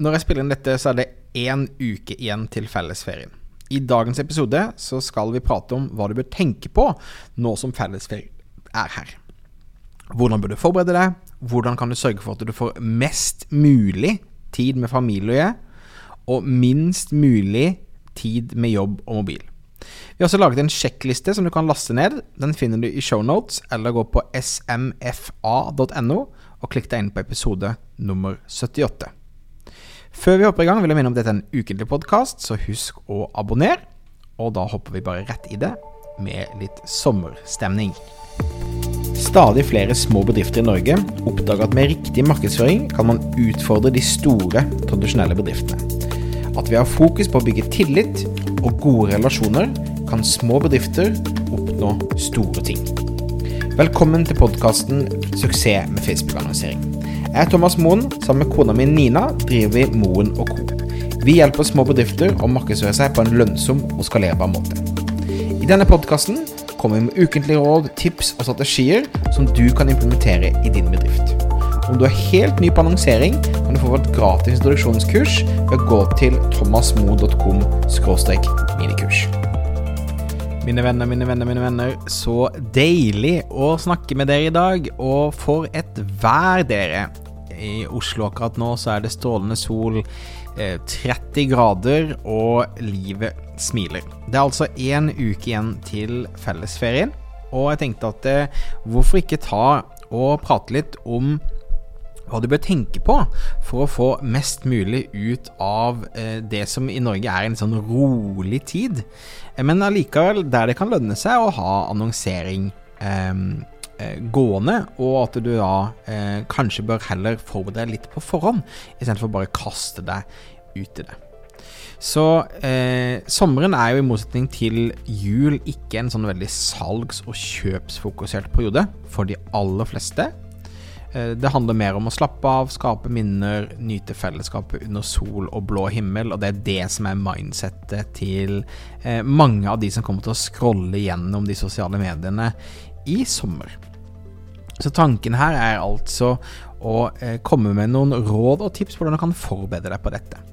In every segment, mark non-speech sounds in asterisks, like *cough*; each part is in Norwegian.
Når jeg spiller inn dette, så er det én uke igjen til fellesferien. I dagens episode så skal vi prate om hva du bør tenke på nå som fellesferien er her. Hvordan bør du forberede deg? Hvordan kan du sørge for at du får mest mulig tid med familie, og minst mulig tid med jobb og mobil? Vi har også laget en sjekkliste som du kan laste ned. Den finner du i shownotes, eller gå på smfa.no og klikk deg inn på episode nummer 78. Før vi hopper i gang, vil jeg minne om at dette er en ukentlig podkast, så husk å abonnere. Og da hopper vi bare rett i det med litt sommerstemning. Stadig flere små bedrifter i Norge oppdager at med riktig markedsføring kan man utfordre de store, tradisjonelle bedriftene. At vi har fokus på å bygge tillit og gode relasjoner, kan små bedrifter oppnå store ting. Velkommen til podkasten 'Suksess med Facebook-annonsering'. Jeg Thomas Moen. Sammen med kona mi Nina driver vi Moen Co. Vi hjelper små bedrifter å markedsføre seg på en lønnsom og skalerbar måte. I denne podkasten kommer vi med ukentlige råd, tips og strategier som du kan implementere i din bedrift. Om du er helt ny på annonsering, kan du få vårt gratis introduksjonskurs ved å gå til thomasmo.com minikurs. Mine venner, mine venner, mine venner. Så deilig å snakke med dere i dag. Og for et vær, dere. I Oslo akkurat nå så er det strålende sol, 30 eh, grader, og livet smiler. Det er altså én uke igjen til fellesferien, og jeg tenkte at eh, hvorfor ikke ta og prate litt om hva du bør tenke på for å få mest mulig ut av eh, det som i Norge er en sånn rolig tid, men allikevel der det kan lønne seg å ha annonsering eh, gående, og at du da eh, kanskje bør heller forberede deg litt på forhånd, istedenfor bare kaste deg ut i det. Så eh, sommeren er jo i motsetning til jul ikke en sånn veldig salgs- og kjøpsfokusert periode for de aller fleste. Eh, det handler mer om å slappe av, skape minner, nyte fellesskapet under sol og blå himmel, og det er det som er mindsettet til eh, mange av de som kommer til å scrolle gjennom de sosiale mediene i sommer. Så tanken her er altså å eh, komme med noen råd og tips på hvordan du kan forberede deg på dette.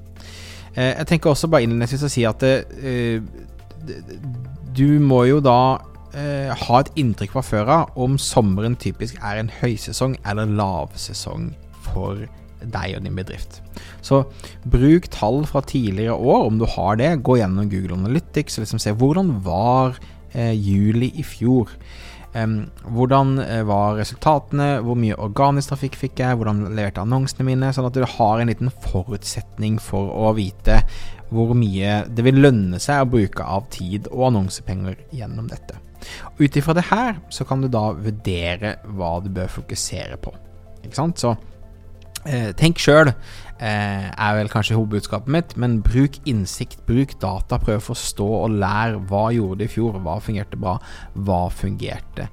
Jeg tenker også bare innledningsvis å si at du må jo da eh, ha et inntrykk fra før av om sommeren typisk er en høysesong eller lavsesong for deg og din bedrift. Så bruk tall fra tidligere år, om du har det. Gå gjennom Google Analytics og liksom se hvordan var eh, juli i fjor. Hvordan eh, var resultatene, hvor mye organisk trafikk fikk jeg, hvordan leverte annonsene mine, sånn at du har en liten forutsetning for å vite hvor mye det vil lønne seg å bruke av tid og annonsepenger gjennom dette. Ut ifra det her så kan du da vurdere hva du bør fokusere på. Ikke sant? Så eh, tenk sjøl, er vel kanskje hovedbudskapet mitt, men bruk innsikt, bruk data, prøv å forstå og lære hva gjorde det i fjor, hva fungerte bra, hva fungerte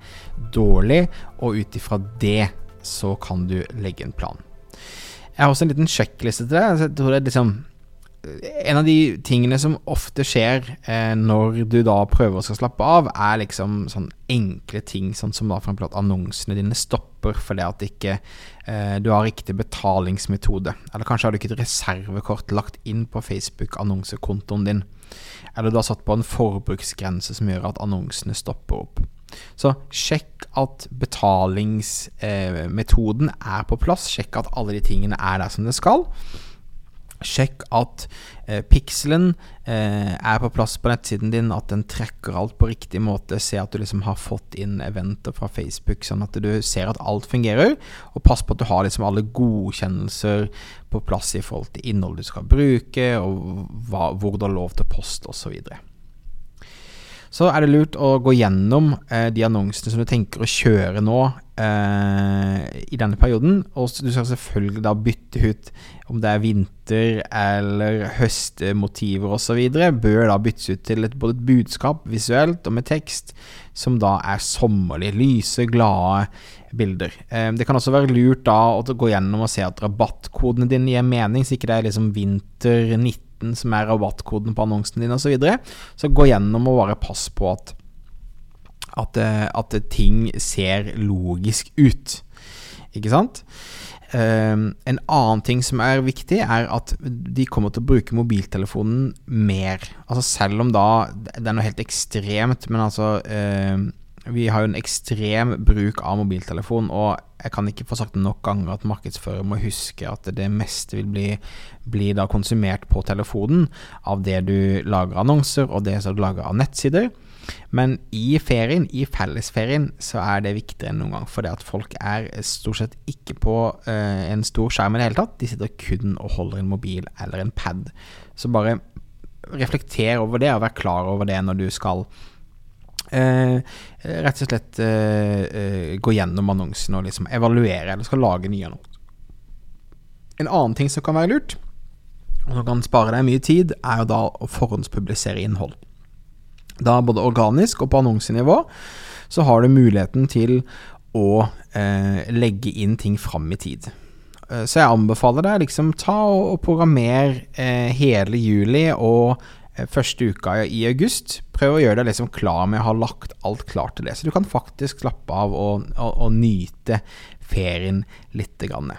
dårlig, og ut ifra det så kan du legge en plan. Jeg har også en liten sjekkliste til deg. Jeg tror det er liksom en av de tingene som ofte skjer eh, når du da prøver å slappe av, er liksom sånn enkle ting, sånn som da at annonsene dine stopper fordi at ikke eh, du har riktig betalingsmetode. Eller kanskje har du ikke et reservekort lagt inn på Facebook-annonsekontoen din. Eller du har satt på en forbruksgrense som gjør at annonsene stopper opp. Så sjekk at betalingsmetoden eh, er på plass. Sjekk at alle de tingene er der som det skal. Sjekk at eh, pikselen eh, er på plass på nettsiden din, at den trekker alt på riktig måte. Se at du liksom har fått inn eventer fra Facebook, sånn at du ser at alt fungerer. Og pass på at du har liksom alle godkjennelser på plass i forhold til innhold du skal bruke, og hva, hvor du har lov til post osv. Så, så er det lurt å gå gjennom eh, de annonsene som du tenker å kjøre nå eh, i denne perioden. Og du skal selvfølgelig da bytte ut om det er vinter- eller høstmotiver osv. Bør da byttes ut til et, både et budskap visuelt og med tekst som da er sommerlig. Lyse, glade bilder. Eh, det kan også være lurt da å gå gjennom og se at rabattkodene dine gir mening, så ikke det er liksom vinter 19 som er rabattkoden på annonsen din osv. Så, videre. så gå gjennom og bare pass på at, at, eh, at ting ser logisk ut. Ikke sant? Um, en annen ting som er viktig, er at de kommer til å bruke mobiltelefonen mer. Altså selv om da Det er noe helt ekstremt, men altså um, Vi har jo en ekstrem bruk av mobiltelefon, og jeg kan ikke få sagt nok ganger at markedsfører må huske at det meste vil bli, bli da konsumert på telefonen av det du lager annonser, og det som du lager av nettsider. Men i ferien, i fellesferien, så er det viktigere enn noen gang. For det at folk er stort sett ikke på eh, en stor skjerm i det hele tatt. De sitter kun og holder en mobil eller en pad. Så bare reflekter over det, og vær klar over det når du skal eh, rett og slett eh, eh gå gjennom annonsen og liksom evaluere, eller skal lage nye annonser. En annen ting som kan være lurt, og som kan spare deg mye tid, er jo da å forhåndspublisere innhold da både organisk og på annonsenivå, så har du muligheten til å eh, legge inn ting fram i tid. Eh, så jeg anbefaler deg liksom ta og, og programmer eh, hele juli og eh, første uka i august. Prøv å gjøre deg liksom klar med å ha lagt alt klart til det, så du kan faktisk slappe av og, og, og nyte ferien lite grann.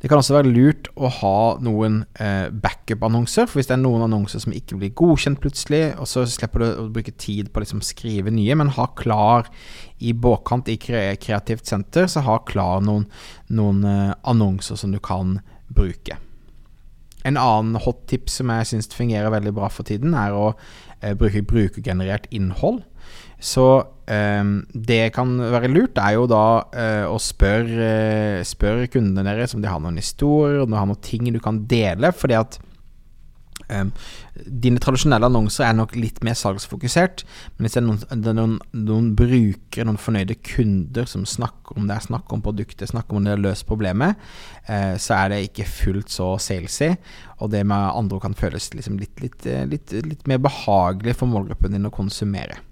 Det kan også være lurt å ha noen eh, backup-annonser. For hvis det er noen annonser som ikke blir godkjent plutselig, og så slipper du å bruke tid på å liksom skrive nye, men ha klar i båkant i Kreativt senter, så ha klar noen, noen eh, annonser som du kan bruke. En annen hot tip som jeg syns fungerer veldig bra for tiden, er å eh, bruke brukergenerert innhold. Så det kan være lurt, er jo da uh, å spørre spør kundene deres om de har noen historier, om de har noen ting du kan dele. Fordi at um, dine tradisjonelle annonser er nok litt mer salgsfokusert. Men hvis det er noen, det er noen, noen brukere, noen fornøyde kunder som snakker om det er snakk om produktet, snakker om det er løst problemet, uh, så er det ikke fullt så salesy. Og det med andre kan føles liksom litt, litt, litt, litt mer behagelig for målgruppen din å konsumere.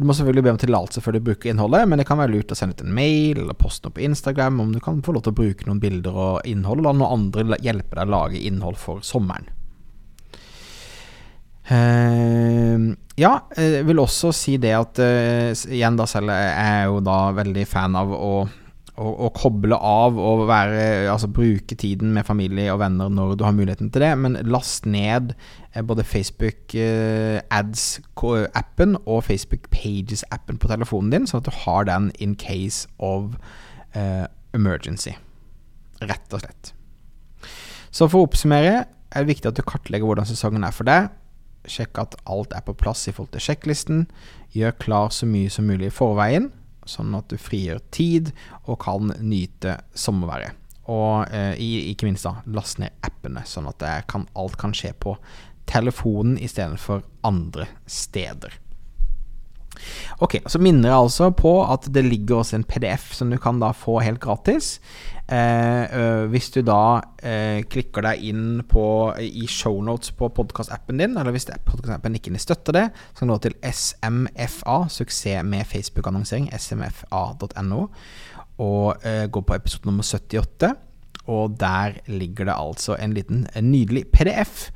Du må selvfølgelig be om tillatelse før du bruker innholdet, men det kan være lurt å sende ut en mail eller poste noe på Instagram om du kan få lov til å bruke noen bilder og innhold, eller noen andre hjelper deg å lage innhold for sommeren. Uh, ja, jeg vil også si det at uh, igjen da selv er jeg jo da veldig fan av å å, å, koble av og være, altså bruke tiden med familie og venner når du har muligheten til det. Men last ned eh, både Facebook eh, Ads-appen og Facebook Pages-appen på telefonen din, sånn at du har den in case of uh, emergency. Rett og slett. Så for å oppsummere er det viktig at du kartlegger hvordan sesongen er for deg. Sjekk at alt er på plass i forhold til sjekklisten. Gjør klar så mye som mulig i forveien sånn at du frigjør tid og kan nyte sommerværet. Og eh, ikke minst da, last ned appene, sånn at kan, alt kan skje på telefonen istedenfor andre steder. Ok, Så minner jeg altså på at det ligger også en PDF som du kan da få helt gratis. Eh, hvis du da eh, klikker deg inn på, i shownotes på podkastappen din, eller hvis podkastappen ikke støtter det, så kan du gå til SMFA, suksess med Facebook-annonsering, smfa.no, og eh, gå på episode nummer 78. Og der ligger det altså en liten en nydelig PDF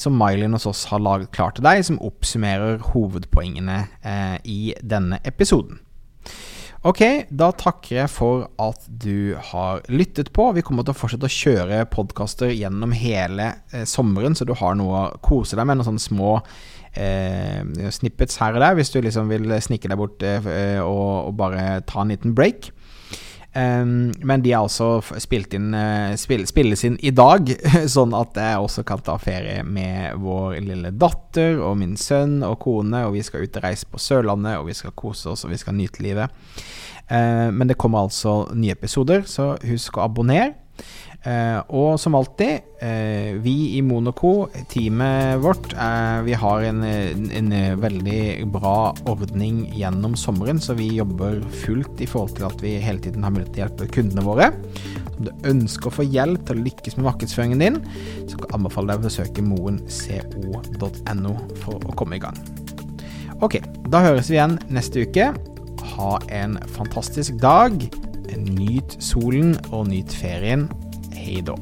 som Mylin hos oss har laget klar til deg, som oppsummerer hovedpoengene eh, i denne episoden. Ok, da takker jeg for at du har lyttet på. Vi kommer til å fortsette å kjøre podkaster gjennom hele eh, sommeren, så du har noe å kose deg med. Noen sånne små eh, snippets her og der, hvis du liksom vil snike deg bort eh, og, og, bare ta en liten break. Um, men de er også spilt inn, uh, spill, spilles inn i dag, *laughs* sånn at jeg også kan ta ferie med vår lille datter og min sønn og kone. Og vi skal ut og reise på Sørlandet, og vi skal kose oss og vi skal nyte livet. Uh, men det kommer altså nye episoder, så husk å abonnere. Uh, og som alltid, uh, vi i Monaco, teamet vårt, uh, vi har en, en, veldig bra ordning gjennom sommeren, så vi jobber fullt i forhold til at vi hele tiden har mulighet til å hjelpe kundene våre. Om du ønsker å få hjelp til å lykkes med markedsføringen din, så kan jeg anbefale deg å besøke moenco.no for å komme i gang. Ok, da høres vi igjen neste uke. Ha en fantastisk dag. Nyt solen og nyt ferien. Hei da.